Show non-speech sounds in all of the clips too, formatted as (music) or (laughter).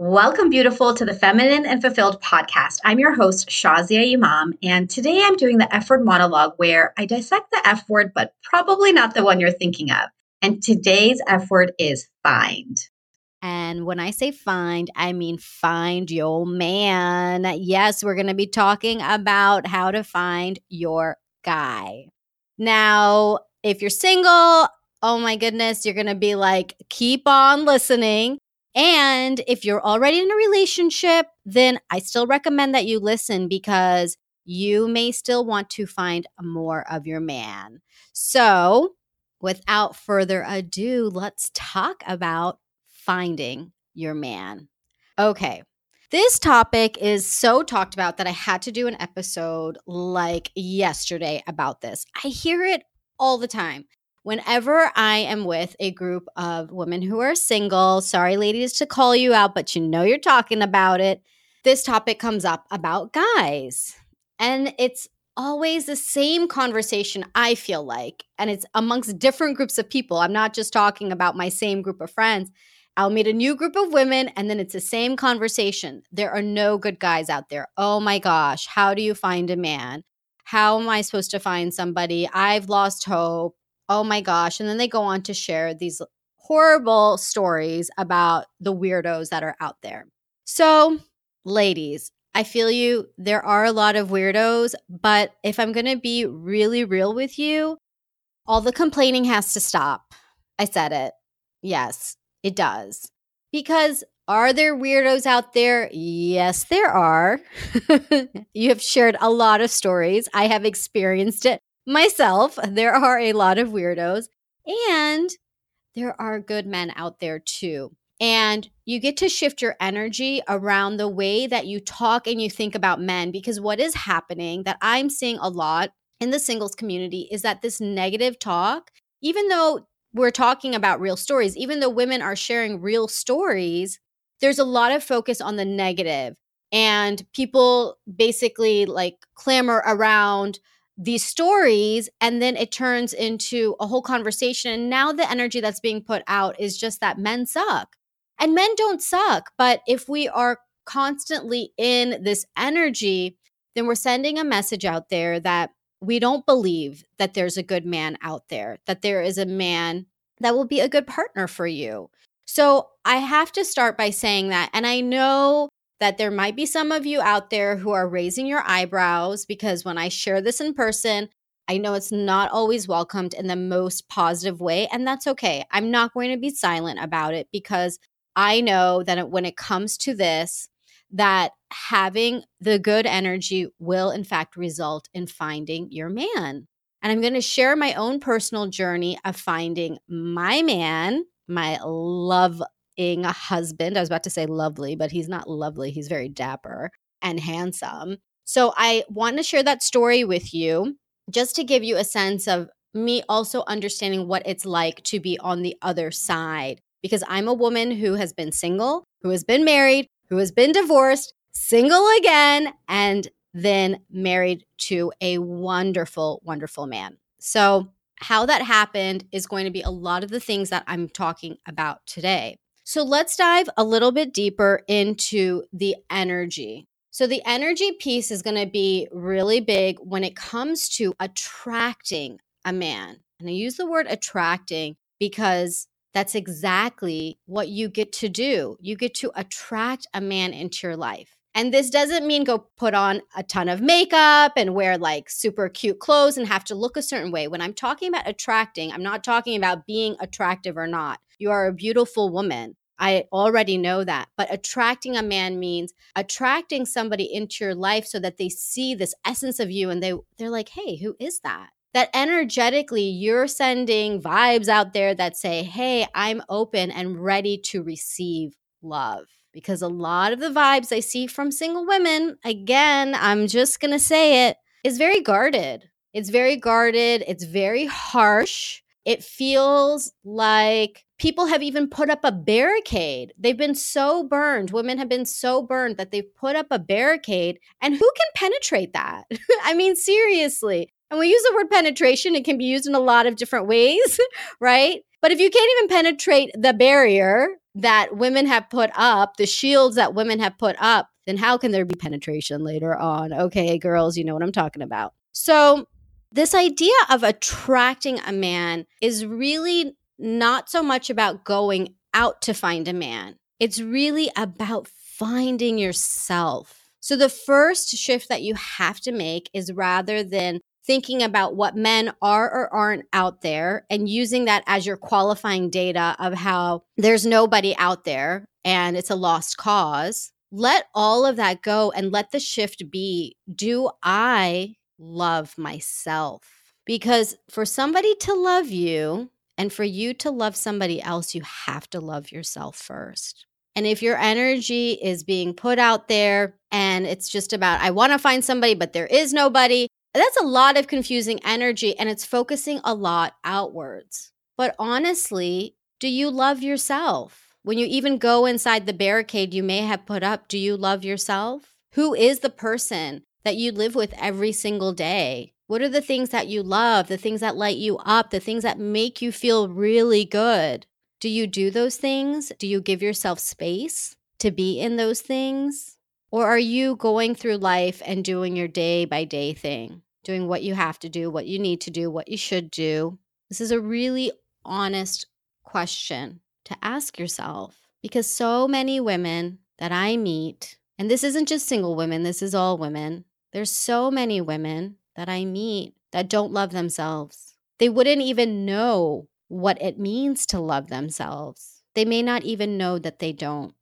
Welcome, beautiful, to the Feminine and Fulfilled podcast. I'm your host, Shazia Imam, and today I'm doing the F word monologue where I dissect the F word, but probably not the one you're thinking of. And today's F word is find. And when I say find, I mean find your man. Yes, we're going to be talking about how to find your guy. Now, if you're single, oh my goodness, you're going to be like, keep on listening and if you're already in a relationship, then I still recommend that you listen because you may still want to find more of your man. So, without further ado, let's talk about finding your man. Okay. This topic is so talked about that I had to do an episode like yesterday about this. I hear it all the time whenever I am with a group of women who are single, sorry, ladies, to call you out, but you know you're talking about it, this topic comes up about guys. And it's always the same conversation, I feel like. And it's amongst different groups of people. I'm not just talking about my same group of friends. I'll meet a new group of women and then it's the same conversation. There are no good guys out there. Oh my gosh, how do you find a man? How am I supposed to find somebody? I've lost hope oh my gosh. And then they go on to share these horrible stories about the weirdos that are out there. So, ladies, I feel you. There are a lot of weirdos, but if I'm going to be really real with you, all the complaining has to stop. I said it. Yes, it does. Because are there weirdos out there? Yes, there are. (laughs) you have shared a lot of stories. I have experienced it myself, there are a lot of weirdos, and there are good men out there too. And you get to shift your energy around the way that you talk and you think about men. Because what is happening that I'm seeing a lot in the singles community is that this negative talk, even though we're talking about real stories, even though women are sharing real stories, there's a lot of focus on the negative and people basically like clamor around these stories and then it turns into a whole conversation and now the energy that's being put out is just that men suck. And men don't suck but if we are constantly in this energy then we're sending a message out there that we don't believe that there's a good man out there that there is a man that will be a good partner for you. So i have to start by saying that and i know that there might be some of you out there who are raising your eyebrows because when I share this in person, I know it's not always welcomed in the most positive way, and that's okay. I'm not going to be silent about it because I know that when it comes to this, that having the good energy will, in fact, result in finding your man. And I'm going to share my own personal journey of finding my man, my love a husband. I was about to say lovely, but he's not lovely. He's very dapper and handsome. So I want to share that story with you just to give you a sense of me also understanding what it's like to be on the other side. Because I'm a woman who has been single, who has been married, who has been divorced, single again, and then married to a wonderful, wonderful man. So, how that happened is going to be a lot of the things that I'm talking about today. So let's dive a little bit deeper into the energy. So, the energy piece is going to be really big when it comes to attracting a man. And I use the word attracting because that's exactly what you get to do. You get to attract a man into your life. And this doesn't mean go put on a ton of makeup and wear like super cute clothes and have to look a certain way. When I'm talking about attracting, I'm not talking about being attractive or not. You are a beautiful woman. I already know that. But attracting a man means attracting somebody into your life so that they see this essence of you and they they're like, "Hey, who is that?" That energetically you're sending vibes out there that say, "Hey, I'm open and ready to receive love." Because a lot of the vibes I see from single women, again, I'm just going to say it, is very guarded. It's very guarded, it's very harsh. It feels like people have even put up a barricade. They've been so burned. Women have been so burned that they've put up a barricade. And who can penetrate that? (laughs) I mean, seriously. And we use the word penetration, it can be used in a lot of different ways, (laughs) right? But if you can't even penetrate the barrier, that women have put up, the shields that women have put up, then how can there be penetration later on? Okay, girls, you know what I'm talking about. So, this idea of attracting a man is really not so much about going out to find a man, it's really about finding yourself. So, the first shift that you have to make is rather than thinking about what men are or aren't out there and using that as your qualifying data of how there's nobody out there and it's a lost cause, let all of that go and let the shift be do I love myself? Because for somebody to love you and for you to love somebody else, you have to love yourself first. And if your energy is being put out there and it's just about, I want to find somebody, but there is nobody, that's a lot of confusing energy and it's focusing a lot outwards. But honestly, do you love yourself? When you even go inside the barricade you may have put up, do you love yourself? Who is the person that you live with every single day? What are the things that you love, the things that light you up, the things that make you feel really good? Do you do those things? Do you give yourself space to be in those things? Or are you going through life and doing your day by day thing, doing what you have to do, what you need to do, what you should do? This is a really honest question to ask yourself because so many women that I meet, and this isn't just single women, this is all women. There's so many women that I meet that don't love themselves. They wouldn't even know what it means to love themselves. They may not even know that they don't.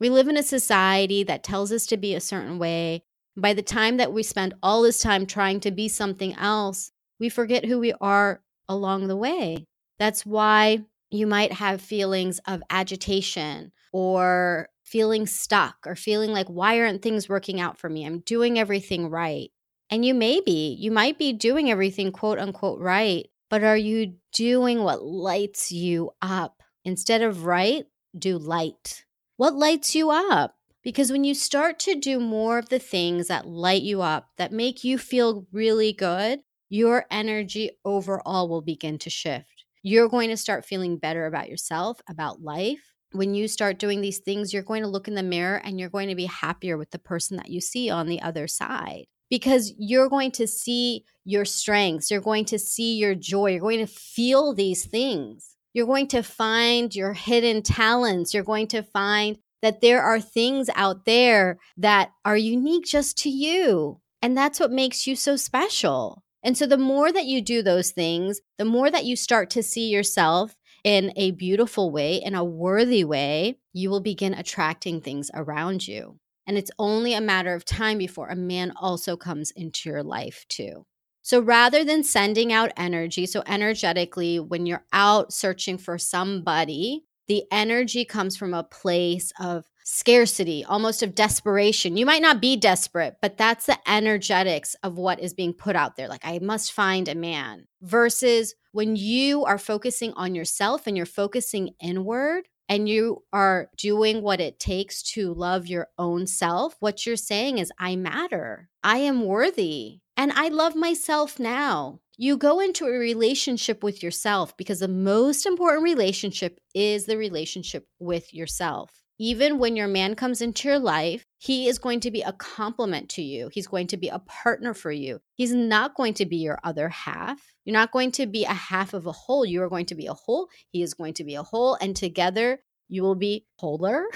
We live in a society that tells us to be a certain way. By the time that we spend all this time trying to be something else, we forget who we are along the way. That's why you might have feelings of agitation or feeling stuck or feeling like, why aren't things working out for me? I'm doing everything right. And you may be, you might be doing everything quote unquote right, but are you doing what lights you up? Instead of right, do light. What lights you up? Because when you start to do more of the things that light you up, that make you feel really good, your energy overall will begin to shift. You're going to start feeling better about yourself, about life. When you start doing these things, you're going to look in the mirror and you're going to be happier with the person that you see on the other side because you're going to see your strengths, you're going to see your joy, you're going to feel these things. You're going to find your hidden talents. You're going to find that there are things out there that are unique just to you. And that's what makes you so special. And so, the more that you do those things, the more that you start to see yourself in a beautiful way, in a worthy way, you will begin attracting things around you. And it's only a matter of time before a man also comes into your life, too. So rather than sending out energy, so energetically, when you're out searching for somebody, the energy comes from a place of scarcity, almost of desperation. You might not be desperate, but that's the energetics of what is being put out there. Like, I must find a man. Versus when you are focusing on yourself and you're focusing inward, and you are doing what it takes to love your own self, what you're saying is, I matter. I am worthy. And I love myself now. You go into a relationship with yourself because the most important relationship is the relationship with yourself. Even when your man comes into your life, he is going to be a complement to you. He's going to be a partner for you. He's not going to be your other half. You're not going to be a half of a whole. You are going to be a whole. He is going to be a whole. And together you will be wholer.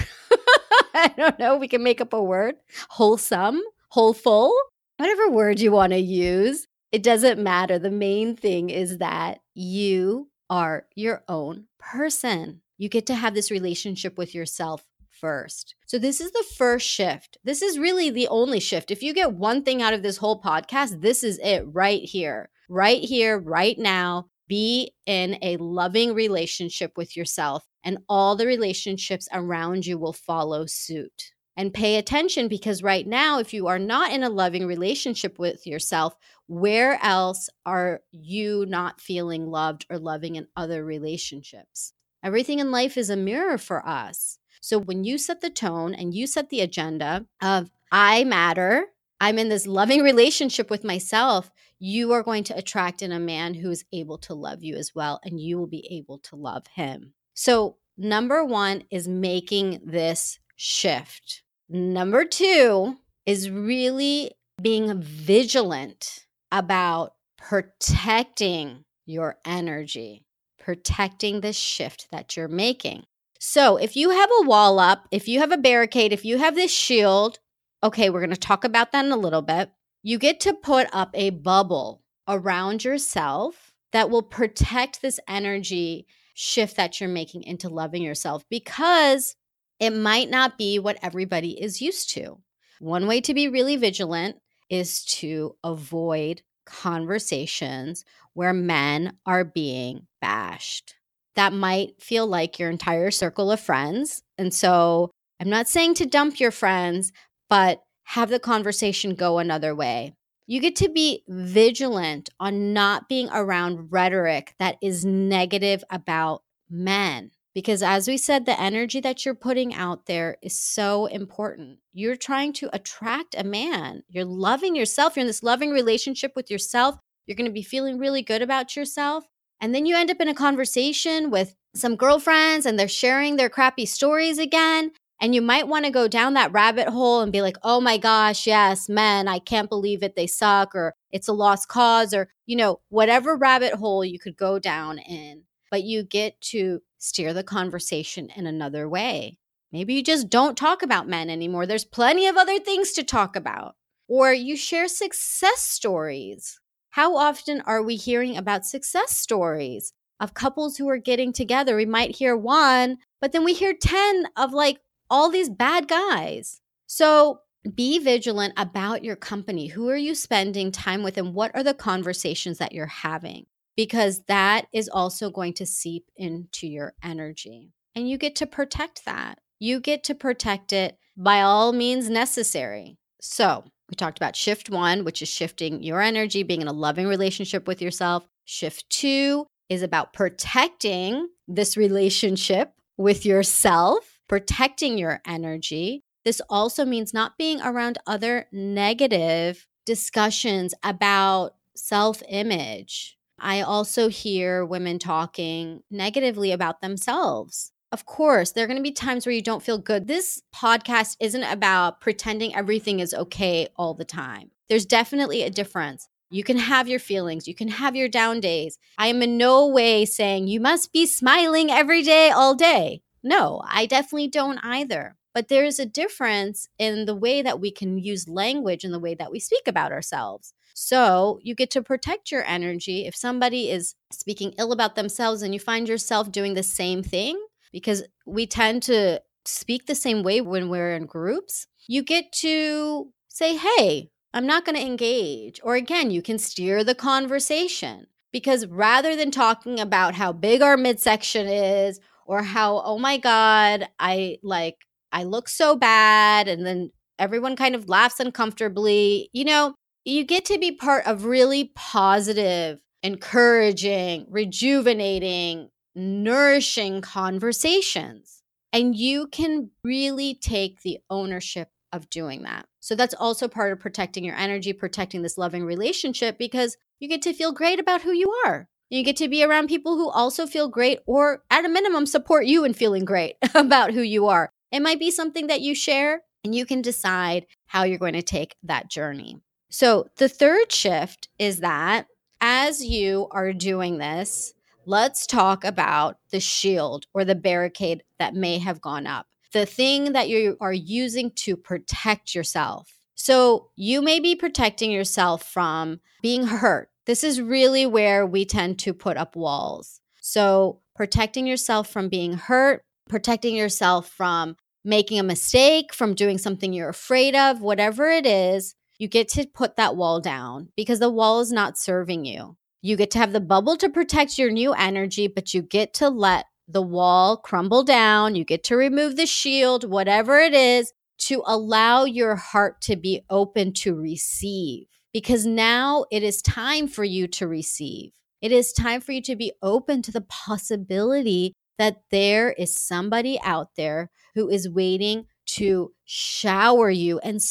(laughs) I don't know. We can make up a word. Wholesome, wholeful, whatever word you want to use. It doesn't matter. The main thing is that you are your own person. You get to have this relationship with yourself first. So, this is the first shift. This is really the only shift. If you get one thing out of this whole podcast, this is it right here right here, right now. Be in a loving relationship with yourself, and all the relationships around you will follow suit. And pay attention because right now, if you are not in a loving relationship with yourself, where else are you not feeling loved or loving in other relationships? Everything in life is a mirror for us. So when you set the tone and you set the agenda of, I matter, I'm in this loving relationship with myself, you are going to attract in a man who is able to love you as well, and you will be able to love him. So, number one is making this shift. Number two is really being vigilant about protecting your energy, protecting the shift that you're making. So, if you have a wall up, if you have a barricade, if you have this shield, okay, we're going to talk about that in a little bit. You get to put up a bubble around yourself that will protect this energy shift that you're making into loving yourself because it might not be what everybody is used to. One way to be really vigilant is to avoid conversations where men are being bashed. That might feel like your entire circle of friends. And so I'm not saying to dump your friends, but have the conversation go another way. You get to be vigilant on not being around rhetoric that is negative about men. Because as we said, the energy that you're putting out there is so important. You're trying to attract a man. You're loving yourself. You're in this loving relationship with yourself. You're going to be feeling really good about yourself. And then you end up in a conversation with some girlfriends and they're sharing their crappy stories again. And you might want to go down that rabbit hole and be like, oh my gosh, yes, men, I can't believe it. They suck, or it's a lost cause, or, you know, whatever rabbit hole you could go down in but you get to steer the conversation in another way. Maybe you just don't talk about men anymore. There's plenty of other things to talk about. Or you share success stories. How often are we hearing about success stories of couples who are getting together? We might hear one, but then we hear 10 of like all these bad guys. So be vigilant about your company. Who are you spending time with, and what are the conversations that you're having? Because that is also going to seep into your energy. And you get to protect that. You get to protect it by all means necessary. So, we talked about shift one, which is shifting your energy, being in a loving relationship with yourself. Shift two is about protecting this relationship with yourself, protecting your energy. This also means not being around other negative discussions about self image, I also hear women talking negatively about themselves. Of course, there are going to be times where you don't feel good. This podcast isn't about pretending everything is okay all the time. There's definitely a difference. You can have your feelings, you can have your down days. I am in no way saying you must be smiling every day, all day. No, I definitely don't either. But there's a difference in the way that we can use language and the way that we speak about ourselves. So you get to protect your energy. If somebody is speaking ill about themselves and you find yourself doing the same thing, because we tend to speak the same way when we're in groups, you get to say, hey, I'm not going to engage. Or again, you can steer the conversation because rather than talking about how big our midsection is or how, oh my God, I like, I look so bad. And then everyone kind of laughs uncomfortably, you know, you get to be part of really positive, encouraging, rejuvenating, nourishing conversations. And you can really take the ownership of doing that. So that's also part of protecting your energy, protecting this loving relationship because you get to feel great about who you are. You get to be around people who also feel great or, at a minimum, support you in feeling great (laughs) about who you are. It might be something that you share, and you can decide how you're going to take that journey. So the third shift is that as you are doing this, let's talk about the shield or the barricade that may have gone up, the thing that you are using to protect yourself. So you may be protecting yourself from being hurt. This is really where we tend to put up walls. So protecting yourself from being hurt, protecting yourself from making a mistake, from doing something you're afraid of, whatever it is, you get to put that wall down because the wall is not serving you. You get to have the bubble to protect your new energy, but you get to let the wall crumble down. You get to remove the shield, whatever it is, to allow your heart to be open to receive. Because now it is time for you to receive. It is time for you to be open to the possibility that there is somebody out there who is waiting to shower you and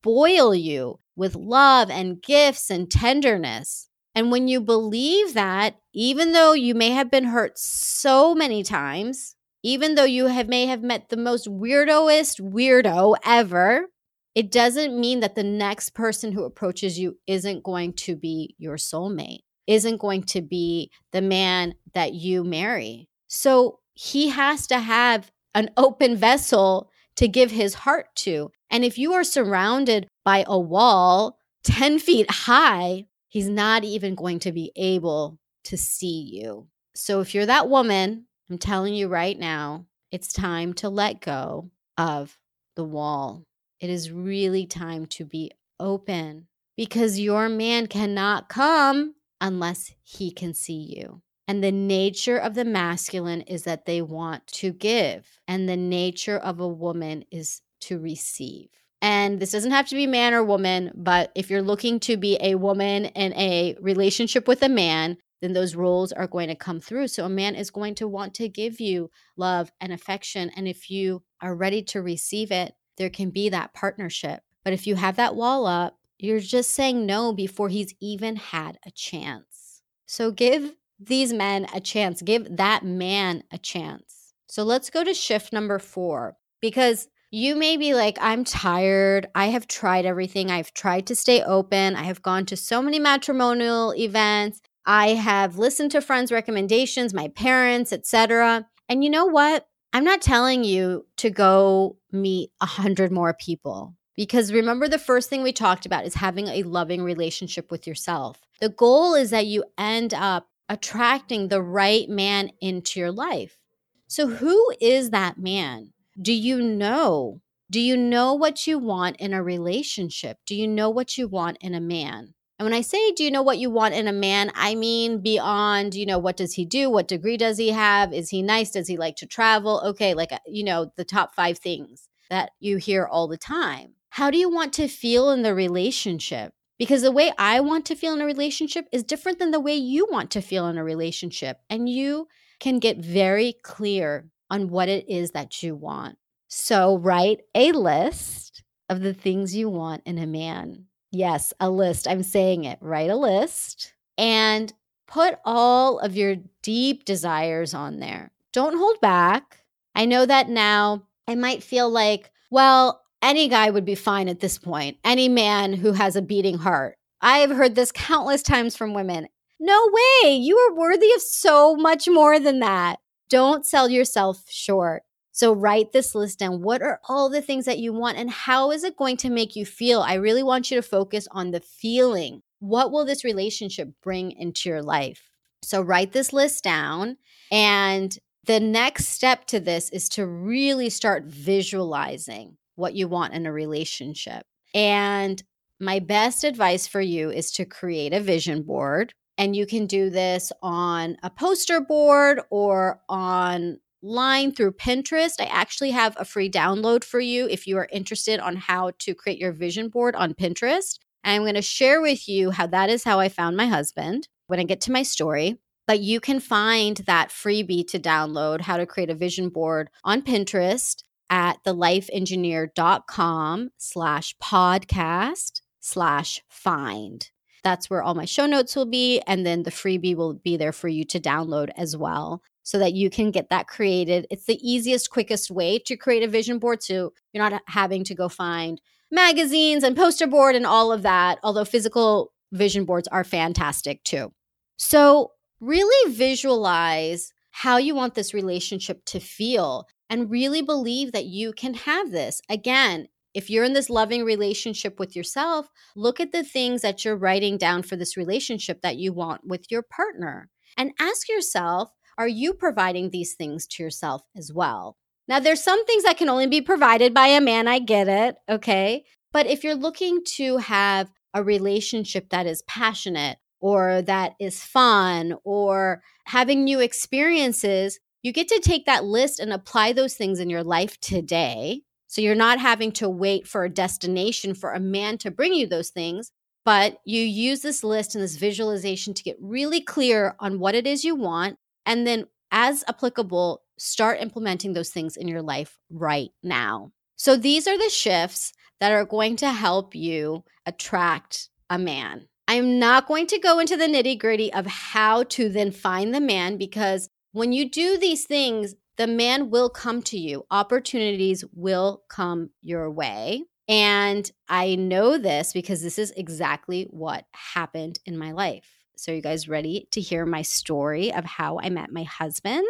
spoil you with love and gifts and tenderness. And when you believe that, even though you may have been hurt so many times, even though you have may have met the most weirdoest weirdo ever, it doesn't mean that the next person who approaches you isn't going to be your soulmate, isn't going to be the man that you marry. So he has to have an open vessel to give his heart to. And if you are surrounded by a wall 10 feet high, he's not even going to be able to see you. So if you're that woman, I'm telling you right now, it's time to let go of the wall. It is really time to be open because your man cannot come unless he can see you. And the nature of the masculine is that they want to give, and the nature of a woman is to receive. And this doesn't have to be man or woman, but if you're looking to be a woman in a relationship with a man, then those roles are going to come through. So a man is going to want to give you love and affection. And if you are ready to receive it, there can be that partnership. But if you have that wall up, you're just saying no before he's even had a chance. So give these men a chance, give that man a chance. So let's go to shift number four because you may be like, I'm tired. I have tried everything. I've tried to stay open. I have gone to so many matrimonial events. I have listened to friends' recommendations, my parents, etc. And you know what? I'm not telling you to go meet a hundred more people because remember the first thing we talked about is having a loving relationship with yourself. The goal is that you end up attracting the right man into your life. So, who is that man? Do you know? Do you know what you want in a relationship? Do you know what you want in a man? And when I say, do you know what you want in a man? I mean beyond, you know, what does he do? What degree does he have? Is he nice? Does he like to travel? Okay, like, uh, you know, the top five things that you hear all the time. How do you want to feel in the relationship? Because the way I want to feel in a relationship is different than the way you want to feel in a relationship. And you can get very clear on what it is that you want. So write a list of the things you want in a man. Yes, a list. I'm saying it. Write a list and put all of your deep desires on there. Don't hold back. I know that now I might feel like, well, any guy would be fine at this point. Any man who has a beating heart. I've heard this countless times from women. No way. You are worthy of so much more than that. Don't sell yourself short. So write this list down. What are all the things that you want and how is it going to make you feel? I really want you to focus on the feeling. What will this relationship bring into your life? So write this list down. And the next step to this is to really start visualizing what you want in a relationship. And my best advice for you is to create a vision board. And you can do this on a poster board or on line through Pinterest. I actually have a free download for you if you are interested on how to create your vision board on Pinterest. And I'm going to share with you how that is how I found my husband when I get to my story. But you can find that freebie to download how to create a vision board on Pinterest at thelifeengineer.com slash podcast slash find. That's where all my show notes will be. And then the freebie will be there for you to download as well so that you can get that created. It's the easiest, quickest way to create a vision board. So you're not having to go find magazines and poster board and all of that, although physical vision boards are fantastic too. So really visualize how you want this relationship to feel and really believe that you can have this. Again, if you're in this loving relationship with yourself, look at the things that you're writing down for this relationship that you want with your partner and ask yourself are you providing these things to yourself as well? Now, there's some things that can only be provided by a man. I get it. Okay. But if you're looking to have a relationship that is passionate or that is fun or having new experiences, you get to take that list and apply those things in your life today. So you're not having to wait for a destination for a man to bring you those things, but you use this list and this visualization to get really clear on what it is you want and then, as applicable, start implementing those things in your life right now. So, these are the shifts that are going to help you attract a man. I'm not going to go into the nitty gritty of how to then find the man because when you do these things, the man will come to you. Opportunities will come your way. And I know this because this is exactly what happened in my life. So, you guys ready to hear my story of how I met my husband?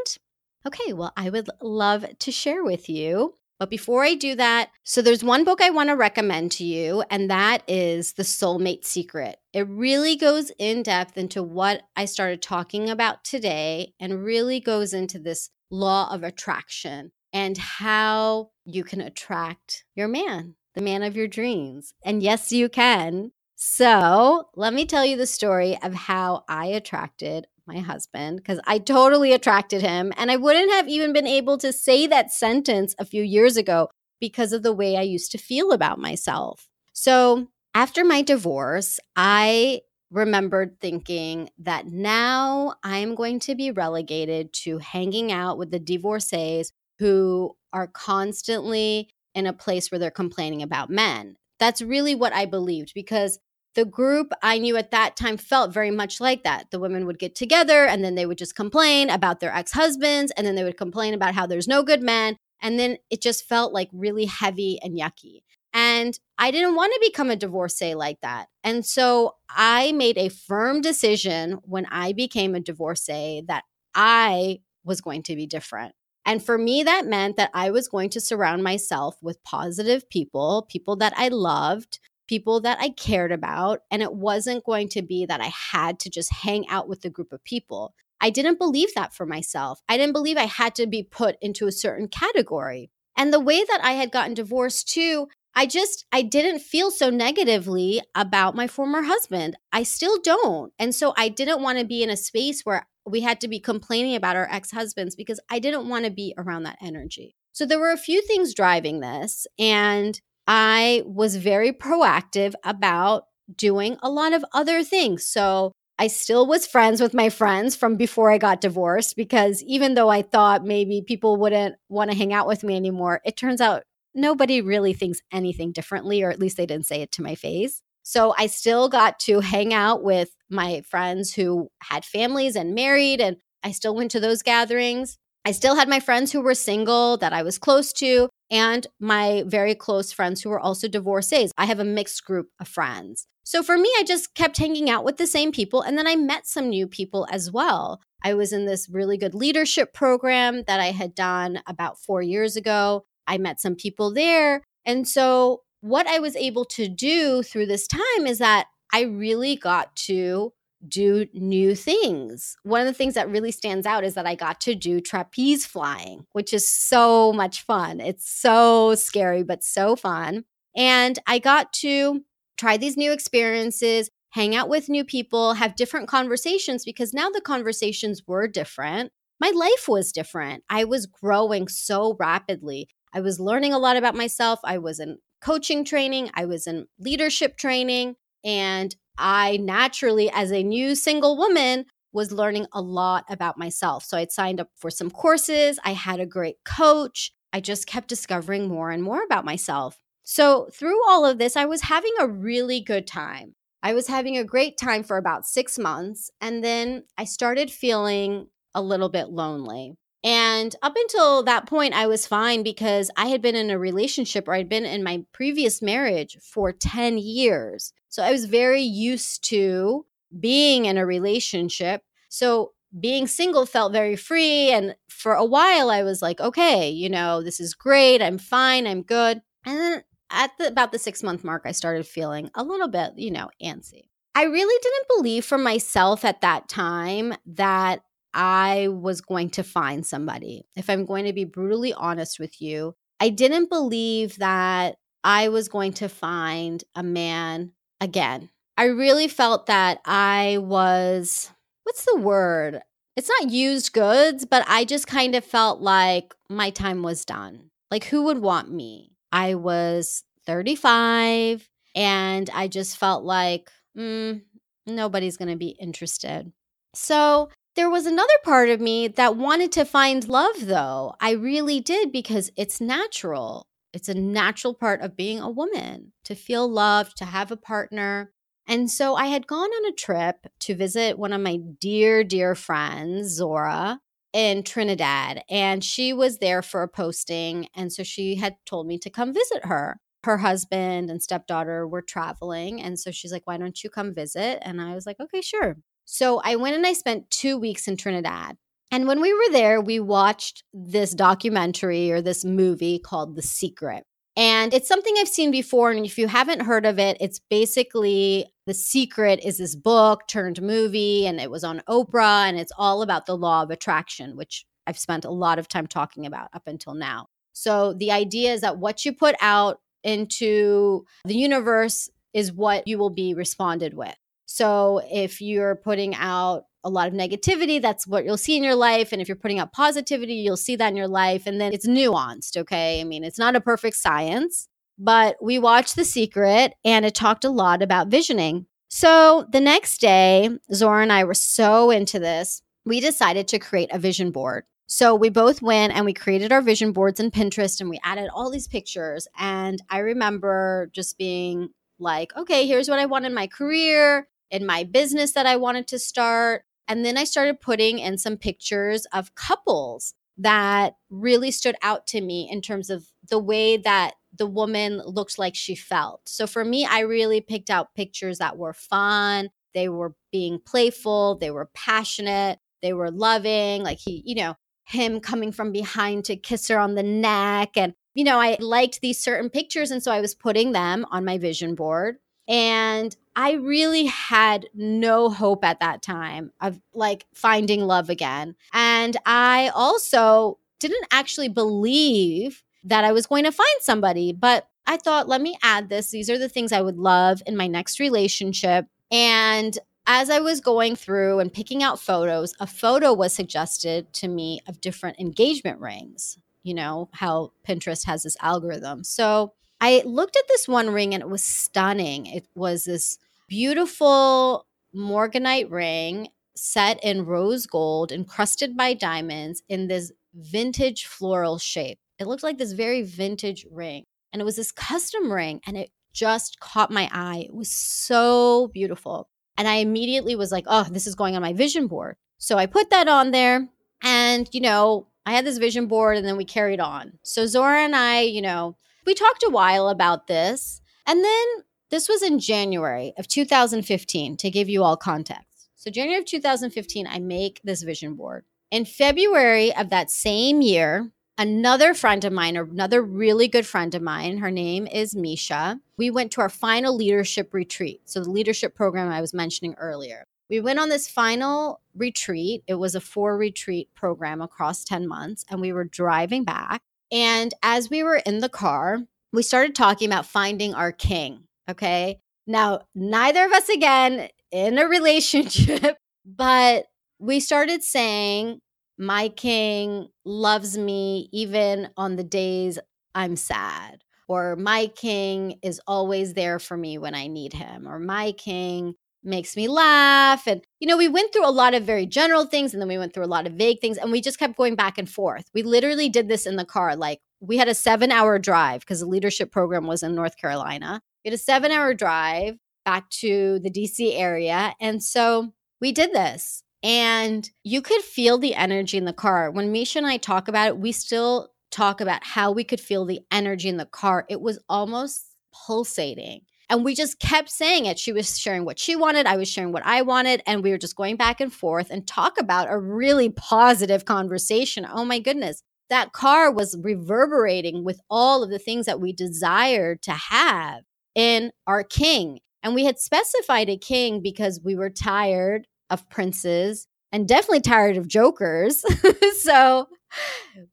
Okay, well, I would love to share with you. But before I do that, so there's one book I want to recommend to you, and that is The Soulmate Secret. It really goes in depth into what I started talking about today and really goes into this law of attraction and how you can attract your man, the man of your dreams. And yes, you can. So let me tell you the story of how I attracted my husband because I totally attracted him. And I wouldn't have even been able to say that sentence a few years ago because of the way I used to feel about myself. So after my divorce, I remembered thinking that now I'm going to be relegated to hanging out with the divorcees who are constantly in a place where they're complaining about men. That's really what I believed because the group I knew at that time felt very much like that. The women would get together and then they would just complain about their ex husbands and then they would complain about how there's no good men. And then it just felt like really heavy and yucky. And I didn't want to become a divorcee like that. And so I made a firm decision when I became a divorcee that I was going to be different. And for me, that meant that I was going to surround myself with positive people, people that I loved, people that I cared about. And it wasn't going to be that I had to just hang out with a group of people. I didn't believe that for myself. I didn't believe I had to be put into a certain category. And the way that I had gotten divorced too, I just I didn't feel so negatively about my former husband. I still don't. And so I didn't want to be in a space where we had to be complaining about our ex-husbands because I didn't want to be around that energy. So there were a few things driving this and I was very proactive about doing a lot of other things. So I still was friends with my friends from before I got divorced because even though I thought maybe people wouldn't want to hang out with me anymore, it turns out nobody really thinks anything differently, or at least they didn't say it to my face. So I still got to hang out with my friends who had families and married, and I still went to those gatherings. I still had my friends who were single that I was close to, and my very close friends who were also divorcees. I have a mixed group of friends. So for me, I just kept hanging out with the same people. And then I met some new people as well. I was in this really good leadership program that I had done about four years ago. I met some people there. And so what I was able to do through this time is that I really got to do new things. One of the things that really stands out is that I got to do trapeze flying, which is so much fun. It's so scary, but so fun. And I got to try these new experiences, hang out with new people, have different conversations because now the conversations were different. My life was different. I was growing so rapidly. I was learning a lot about myself. I was in coaching training, I was in leadership training, and I naturally, as a new single woman, was learning a lot about myself. So I'd signed up for some courses, I had a great coach. I just kept discovering more and more about myself. So, through all of this, I was having a really good time. I was having a great time for about six months. And then I started feeling a little bit lonely. And up until that point, I was fine because I had been in a relationship or I'd been in my previous marriage for 10 years. So I was very used to being in a relationship. So being single felt very free. And for a while, I was like, okay, you know, this is great. I'm fine. I'm good. And then at the, about the six month mark, I started feeling a little bit, you know, antsy. I really didn't believe for myself at that time that I was going to find somebody. If I'm going to be brutally honest with you, I didn't believe that I was going to find a man again. I really felt that I was, what's the word? It's not used goods, but I just kind of felt like my time was done. Like, who would want me? I was 35 and I just felt like, mm, nobody's going to be interested. So there was another part of me that wanted to find love, though. I really did because it's natural. It's a natural part of being a woman to feel loved, to have a partner. And so I had gone on a trip to visit one of my dear, dear friends, Zora. in Trinidad and she was there for a posting. And so she had told me to come visit her. Her husband and stepdaughter were traveling. And so she's like, why don't you come visit? And I was like, okay, sure. So I went and I spent two weeks in Trinidad. And when we were there, we watched this documentary or this movie called The Secret. And it's something I've seen before. And if you haven't heard of it, it's basically The Secret is this book turned movie, and it was on Oprah, and it's all about the law of attraction, which I've spent a lot of time talking about up until now. So the idea is that what you put out into the universe is what you will be responded with. So if you're putting out a lot of negativity, that's what you'll see in your life. And if you're putting out positivity, you'll see that in your life. And then it's nuanced, okay? I mean, it's not a perfect science, but we watched The Secret and it talked a lot about visioning. So the next day, Zora and I were so into this, we decided to create a vision board. So we both went and we created our vision boards in Pinterest and we added all these pictures. And I remember just being like, okay, here's what I want in my career, in my business that I wanted to start. And then I started putting in some pictures of couples that really stood out to me in terms of the way that the woman looked like she felt. So for me, I really picked out pictures that were fun, they were being playful, they were passionate, they were loving, like he, you know, him coming from behind to kiss her on the neck. And, you know, I liked these certain pictures. And so I was putting them on my vision board. And I really had no hope at that time of like finding love again. And I also didn't actually believe that I was going to find somebody, but I thought, let me add this. These are the things I would love in my next relationship. And as I was going through and picking out photos, a photo was suggested to me of different engagement rings. You know, how Pinterest has this algorithm. So I looked at this one ring and it was stunning. It was this beautiful morganite ring set in rose gold, encrusted by diamonds in this vintage floral shape. It looked like this very vintage ring. And it was this custom ring and it just caught my eye. It was so beautiful. And I immediately was like, oh, this is going on my vision board. So I put that on there. And, you know, I had this vision board and then we carried on. So Zora and I, you know, we talked a while about this. And then this was in January of 2015 to give you all context. So, January of 2015, I make this vision board. In February of that same year, another friend of mine, another really good friend of mine, her name is Misha. We went to our final leadership retreat. So, the leadership program I was mentioning earlier. We went on this final retreat. It was a four retreat program across 10 months, and we were driving back. And as we were in the car, we started talking about finding our king. Okay. Now, neither of us again in a (laughs) relationship, but we started saying, My king loves me even on the days I'm sad, or my king is always there for me when I need him, or my king makes me laugh. And, you know, we went through a lot of very general things and then we went through a lot of vague things and we just kept going back and forth. We literally did this in the car. Like we had a seven hour drive because the leadership program was in North Carolina. We had a seven hour drive back to the DC area. And so we did this. And you could feel the energy in the car. When Misha and I talk about it, we still talk about how we could feel the energy in the car. It was almost pulsating. And we just kept saying it. She was sharing what she wanted, I was sharing what I wanted, and we were just going back and forth and talk about a really positive conversation. Oh my goodness. That car was reverberating with all of the things that we desired to have in our king. And we had specified a king because we were tired of princes and definitely tired of jokers. (laughs) so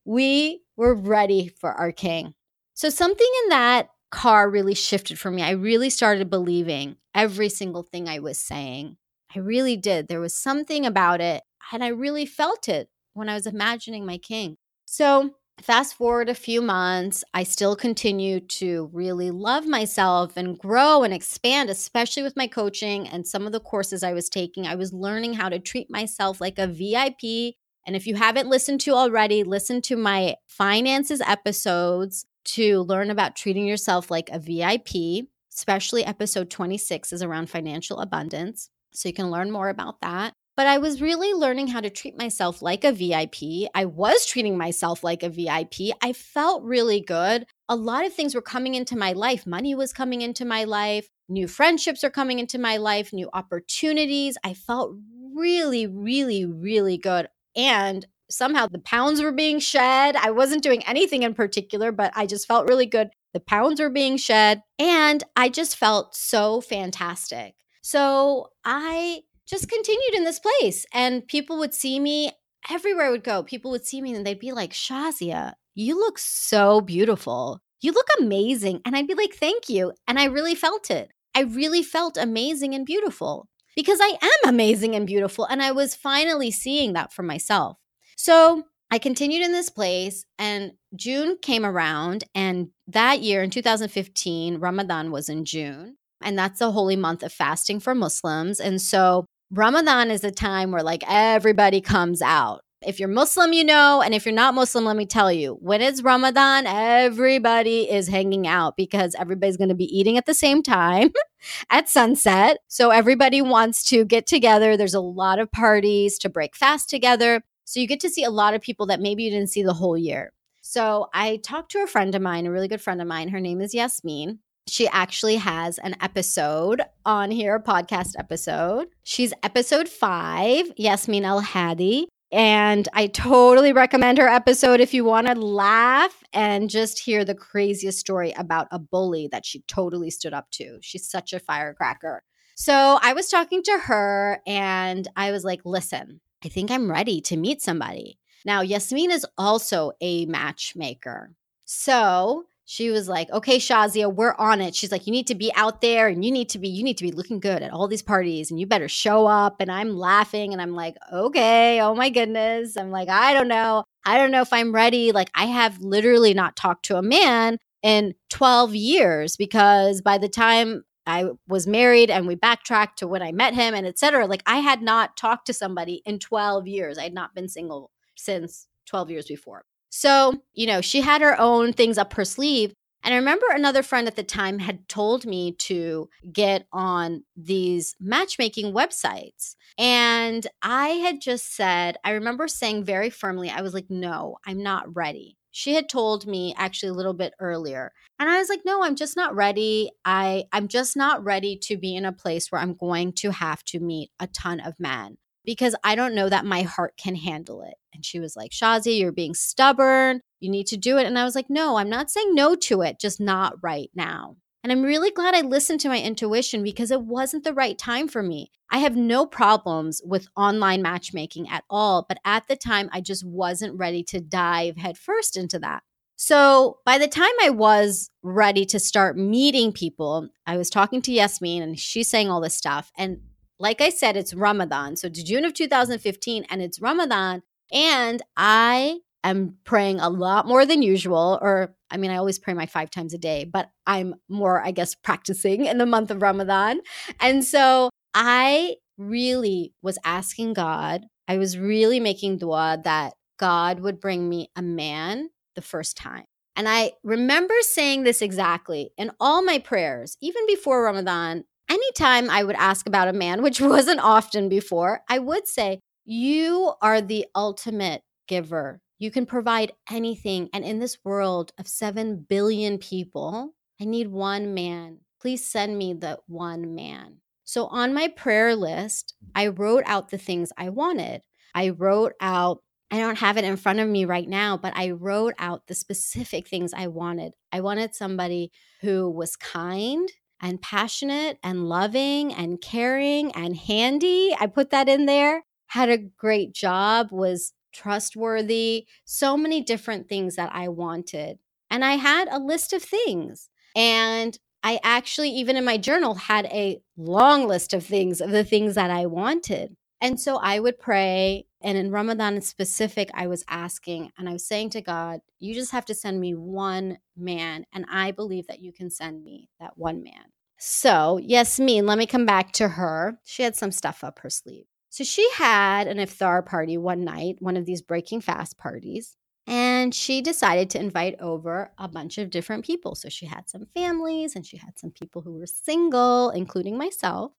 we were ready for our king. So something in that car really shifted for me. I really started believing every single thing I was saying. I really did. There was something about it, and I really felt it when I was imagining my king. So, fast forward a few months, I still continue to really love myself and grow and expand, especially with my coaching and some of the courses I was taking. I was learning how to treat myself like a VIP. And if you haven't listened to already, listen to my finances episodes to learn about treating yourself like a VIP, especially episode 26 is around financial abundance. So you can learn more about that. but I was really learning how to treat myself like a VIP. I was treating myself like a VIP. I felt really good. A lot of things were coming into my life. Money was coming into my life. New friendships are coming into my life, new opportunities. I felt really, really, really good. And somehow the pounds were being shed. I wasn't doing anything in particular, but I just felt really good. The pounds were being shed. And I just felt so fantastic. So I just continued in this place. And people would see me everywhere I would go. People would see me and they'd be like, Shazia, you look so beautiful. You look amazing. And I'd be like, thank you. And I really felt it. I really felt amazing and beautiful because I am amazing and beautiful. And I was finally seeing that for myself. So I continued in this place, and June came around. And that year in 2015, Ramadan was in June. And that's the holy month of fasting for Muslims. And so Ramadan is a time where like everybody comes out. If you're Muslim, you know, and if you're not Muslim, let me tell you, when it's Ramadan, everybody is hanging out because everybody's going to be eating at the same time (laughs) at sunset. So everybody wants to get together. There's a lot of parties to break fast together. So you get to see a lot of people that maybe you didn't see the whole year. So I talked to a friend of mine, a really good friend of mine. Her name is Yasmin she actually has an episode on here, a podcast episode. She's episode five, Yasmin El Hadi. And I totally recommend her episode if you want to laugh and just hear the craziest story about a bully that she totally stood up to. She's such a firecracker. So I was talking to her and I was like, listen, I think I'm ready to meet somebody. Now, Yasmin is also a matchmaker. So she was like, okay, Shazia, we're on it. She's like, you need to be out there and you need to be, you need to be looking good at all these parties and you better show up. And I'm laughing and I'm like, okay, oh my goodness. I'm like, I don't know. I don't know if I'm ready. Like, I have literally not talked to a man in 12 years because by the time I was married and we backtracked to when I met him and etc. Like I had not talked to somebody in 12 years. I had not been single since 12 years before. So, you know, she had her own things up her sleeve. And I remember another friend at the time had told me to get on these matchmaking websites. And I had just said, I remember saying very firmly, I was like, no, I'm not ready. She had told me actually a little bit earlier. And I was like, no, I'm just not ready. I, I'm just not ready to be in a place where I'm going to have to meet a ton of men because I don't know that my heart can handle it. And she was like, Shazi, you're being stubborn. You need to do it. And I was like, no, I'm not saying no to it, just not right now. And I'm really glad I listened to my intuition because it wasn't the right time for me. I have no problems with online matchmaking at all, but at the time, I just wasn't ready to dive headfirst into that. So by the time I was ready to start meeting people, I was talking to Yasmin and she's saying all this stuff. And like I said, it's Ramadan. So it's June of 2015 and it's Ramadan. And I am praying a lot more than usual. Or, I mean, I always pray my five times a day, but I'm more, I guess, practicing in the month of Ramadan. And so I really was asking God, I was really making dua that God would bring me a man the first time. And I remember saying this exactly in all my prayers, even before Ramadan, anytime I would ask about a man, which (laughs) wasn't often before, I would say, You are the ultimate giver. You can provide anything. And in this world of 7 billion people, I need one man. Please send me the one man. So on my prayer list, mm. I wrote out the things I wanted. I wrote out, I don't have it in front of me right now, but I wrote out the specific things I wanted. I wanted somebody who was kind, and passionate and loving and caring and handy. I put that in there. Had a great job, was trustworthy, so many different things that I wanted. And I had a list of things. And I actually, even in my journal, had a long list of things, of the things that I wanted. And so I would pray. And in Ramadan in specific, I was asking and I was saying to God, You just have to send me one man. And I believe that you can send me that one man. So, Yasmin, let me come back to her. She had some stuff up her sleeve. So, she had an iftar party one night, one of these breaking fast parties. And she decided to invite over a bunch of different people. So, she had some families and she had some people who were single, including myself.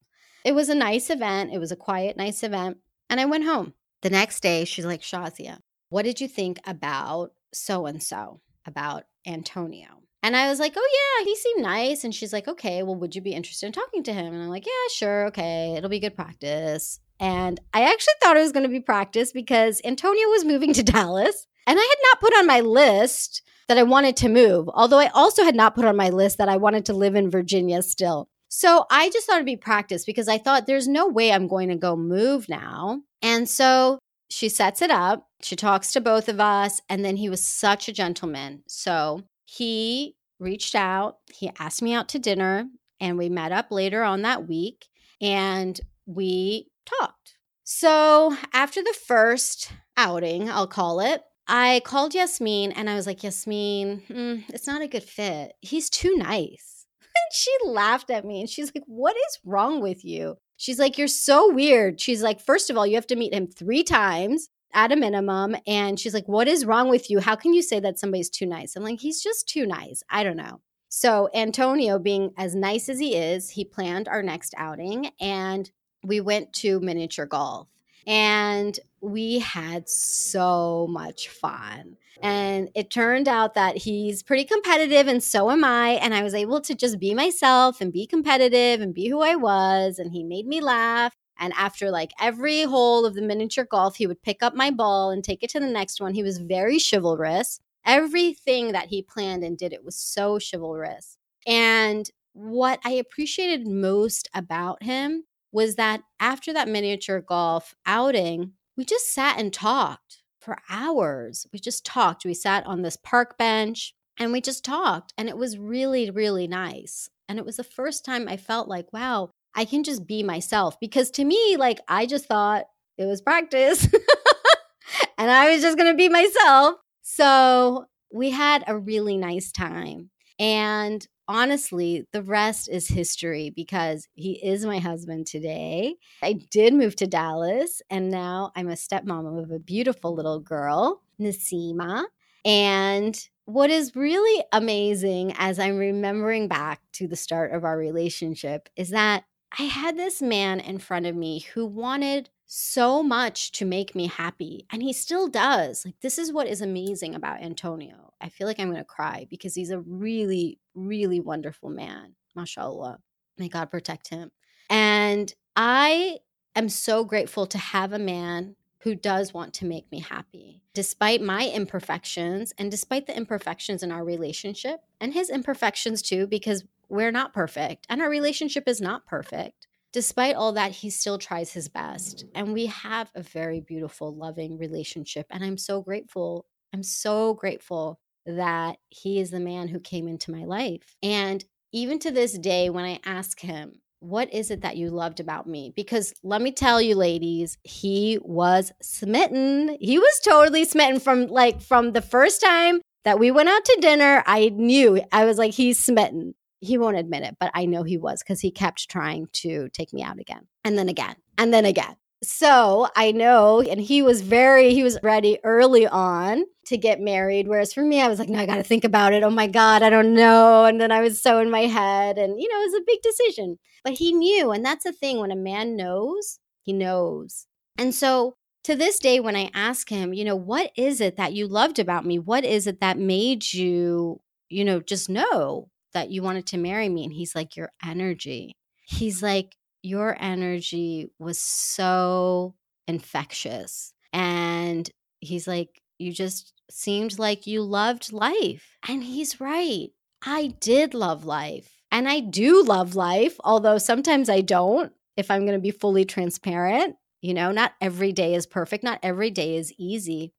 It was a nice event. It was a quiet, nice event. And I went home. The next day, she's like, Shazia, what did you think about so and so, about Antonio? And I was like, oh, yeah, he seemed nice. And she's like, okay, well, would you be interested in talking to him? And I'm like, yeah, sure. Okay. It'll be good practice. And I actually thought it was going to be practice because Antonio was moving to (laughs) Dallas. And I had not put on my list that I wanted to move, although I also had not put on my list that I wanted to live in Virginia still. So I just thought it'd be practice because I thought there's no way I'm going to go move now. And so she sets it up. She talks to both of us. And then he was such a gentleman. So he reached out, he asked me out to dinner, and we met up later on that week and we talked. So after the first outing, I'll call it, I called Yasmin and I was like, Yasmin, mm, it's not a good fit. He's too nice. (laughs) And she laughed at me and she's like, What is wrong with you? She's like, You're so weird. She's like, First of all, you have to meet him three times at a minimum. And she's like, What is wrong with you? How can you say that somebody's too nice? I'm like, He's just too nice. I don't know. So, Antonio, being as nice as he is, he planned our next outing and we went to miniature golf and we had so much fun. And it turned out that he's pretty competitive, and so am I. And I was able to just be myself and be competitive and be who I was. And he made me laugh. And after like every hole of the miniature golf, he would pick up my ball and take it to the next one. He was very chivalrous. Everything that he planned and did, it was so chivalrous. And what I appreciated most about him was that after that miniature golf outing, we just sat and talked for hours. We just talked. We sat on this park bench and we just talked. And it was really, really nice. And it was the first time I felt like, wow, I can just be myself. Because to me, like, I just thought it was practice (laughs) and I was just going to be myself. So we had a really nice time. And honestly, the rest is history because he is my husband today. I did move to Dallas and now I'm a stepmom of a beautiful little girl, Nasima. And what is really amazing as I'm remembering back to the start of our relationship is that I had this man in front of me who wanted so much to make me happy. And he still does. Like, this is what is amazing about Antonio. I feel like I'm going to cry because he's a really, really wonderful man. mashallah May God protect him. And I am so grateful to have a man who does want to make me happy, despite my imperfections and despite the imperfections in our relationship and his imperfections too, because we're not perfect and our relationship is not perfect despite all that, he still tries his best. And we have a very beautiful, loving relationship. And I'm so grateful. I'm so grateful that he is the man who came into my life. And even to this day, when I ask him, what is it that you loved about me? Because let me tell you, ladies, he was smitten. He was totally smitten from like from the first time that we went out to dinner. I knew I was like, he's smitten he won't admit it, but I know he was because he kept trying to take me out again and then again and then again. So I know, and he was very, he was ready early on to get married. Whereas for me, I was like, no, I got to think about it. Oh my God, I don't know. And then I was so in my head, and you know, it was a big decision. But he knew. And that's the thing when a man knows, he knows. And so to this day, when I ask him, you know, what is it that you loved about me? What is it that made you, you know, just know? That you wanted to marry me? And he's like, Your energy. He's like, Your energy was so infectious. And he's like, You just seemed like you loved life. And he's right. I did love life. And I do love life, although sometimes I don't, if I'm going to be fully transparent. You know, not every day is perfect, not every day is easy.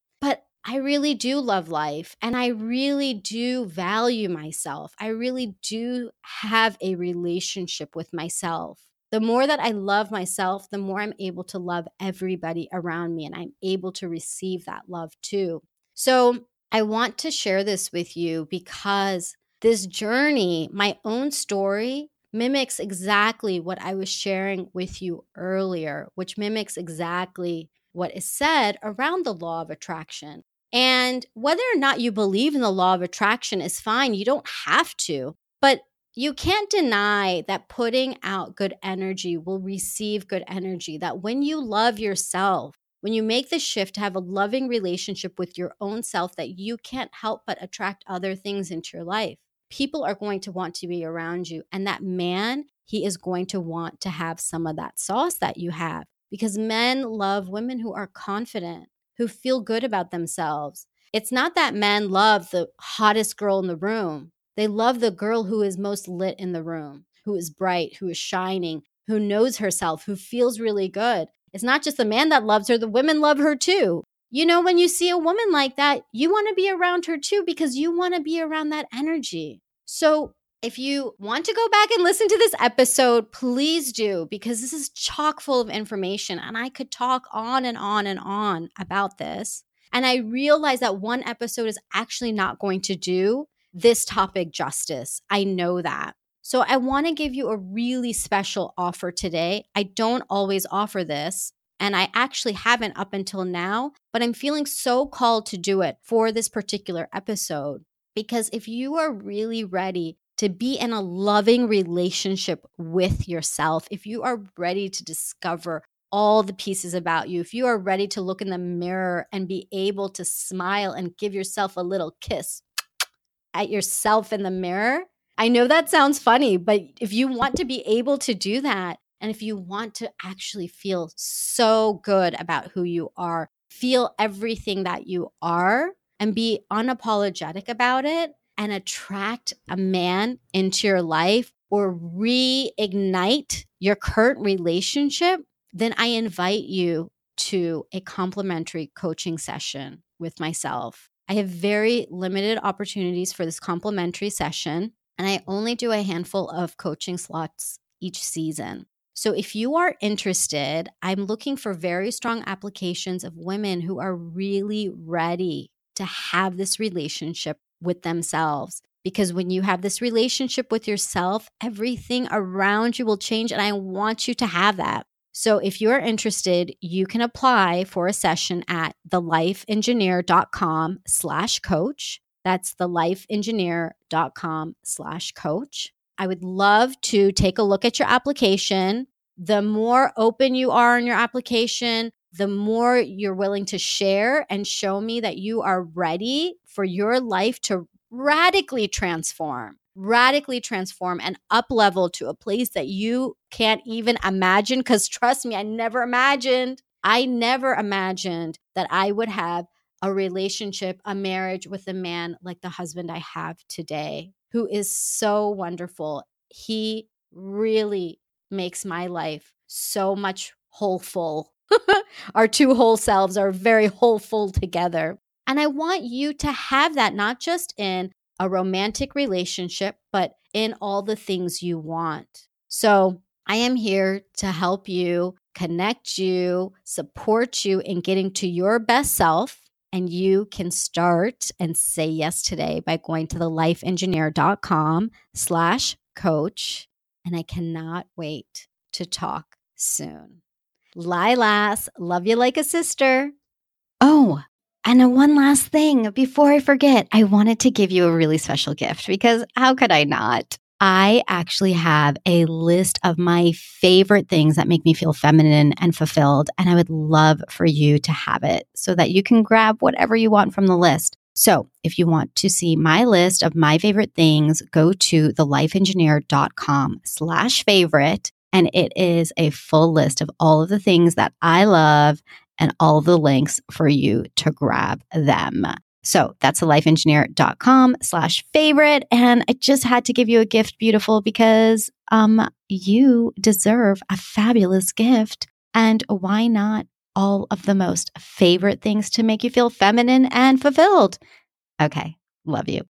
I really do love life and I really do value myself. I really do have a relationship with myself. The more that I love myself, the more I'm able to love everybody around me and I'm able to receive that love too. So I want to share this with you because this journey, my own story, mimics exactly what I was sharing with you earlier, which mimics exactly what is said around the law of attraction. And whether or not you believe in the law of attraction is fine. You don't have to. But you can't deny that putting out good energy will receive good energy. That when you love yourself, when you make the shift to have a loving relationship with your own self, that you can't help but attract other things into your life. People are going to want to be around you. And that man, he is going to want to have some of that sauce that you have because men love women who are confident, who feel good about themselves. It's not that men love the hottest girl in the room. They love the girl who is most lit in the room, who is bright, who is shining, who knows herself, who feels really good. It's not just the man that loves her, the women love her too. You know, when you see a woman like that, you want to be around her too because you want to be around that energy. So, if you want to go back and listen to this episode, please do because this is chock full of information and I could talk on and on and on about this. And I realize that one episode is actually not going to do this topic justice. I know that. So I want to give you a really special offer today. I don't always offer this, and I actually haven't up until now, but I'm feeling so called to do it for this particular episode. Because if you are really ready to be in a loving relationship with yourself, if you are ready to discover all the pieces about you, if you are ready to look in the mirror and be able to smile and give yourself a little kiss at yourself in the mirror. I know that sounds funny, but if you want to be able to do that, and if you want to actually feel so good about who you are, feel everything that you are, and be unapologetic about it, and attract a man into your life or reignite your current relationship, then I invite you to a complimentary coaching session with myself. I have very limited opportunities for this complimentary session, and I only do a handful of coaching slots each season. So if you are interested, I'm looking for very strong applications of women who are really ready to have this relationship with themselves. Because when you have this relationship with yourself, everything around you will change. And I want you to have that. So if you're interested, you can apply for a session at thelifeengineer.com slash coach. That's thelifeengineer.com slash coach. I would love to take a look at your application. The more open you are in your application, the more you're willing to share and show me that you are ready for your life to radically transform radically transform and up level to a place that you can't even imagine. Because trust me, I never imagined, I never imagined that I would have a relationship, a marriage with a man like the husband I have today, who is so wonderful. He really makes my life so much wholeful. (laughs) Our two whole selves are very wholeful together. And I want you to have that not just in a romantic relationship, but in all the things you want. So I am here to help you, connect you, support you in getting to your best self. And you can start and say yes today by going to the lifeengineer.com slash coach. And I cannot wait to talk soon. Lilas, love you like a sister. Oh, and uh, one last thing before I forget, I wanted to give you a really special gift because how could I not? I actually have a list of my favorite things that make me feel feminine and fulfilled. And I would love for you to have it so that you can grab whatever you want from the list. So if you want to see my list of my favorite things, go to thelifeengineer.com slash favorite. And it is a full list of all of the things that I love and all the links for you to grab them. So that's lifeengineer.com slash favorite. And I just had to give you a gift, beautiful, because um, you deserve a fabulous gift. And why not all of the most favorite things to make you feel feminine and fulfilled? Okay. Love you.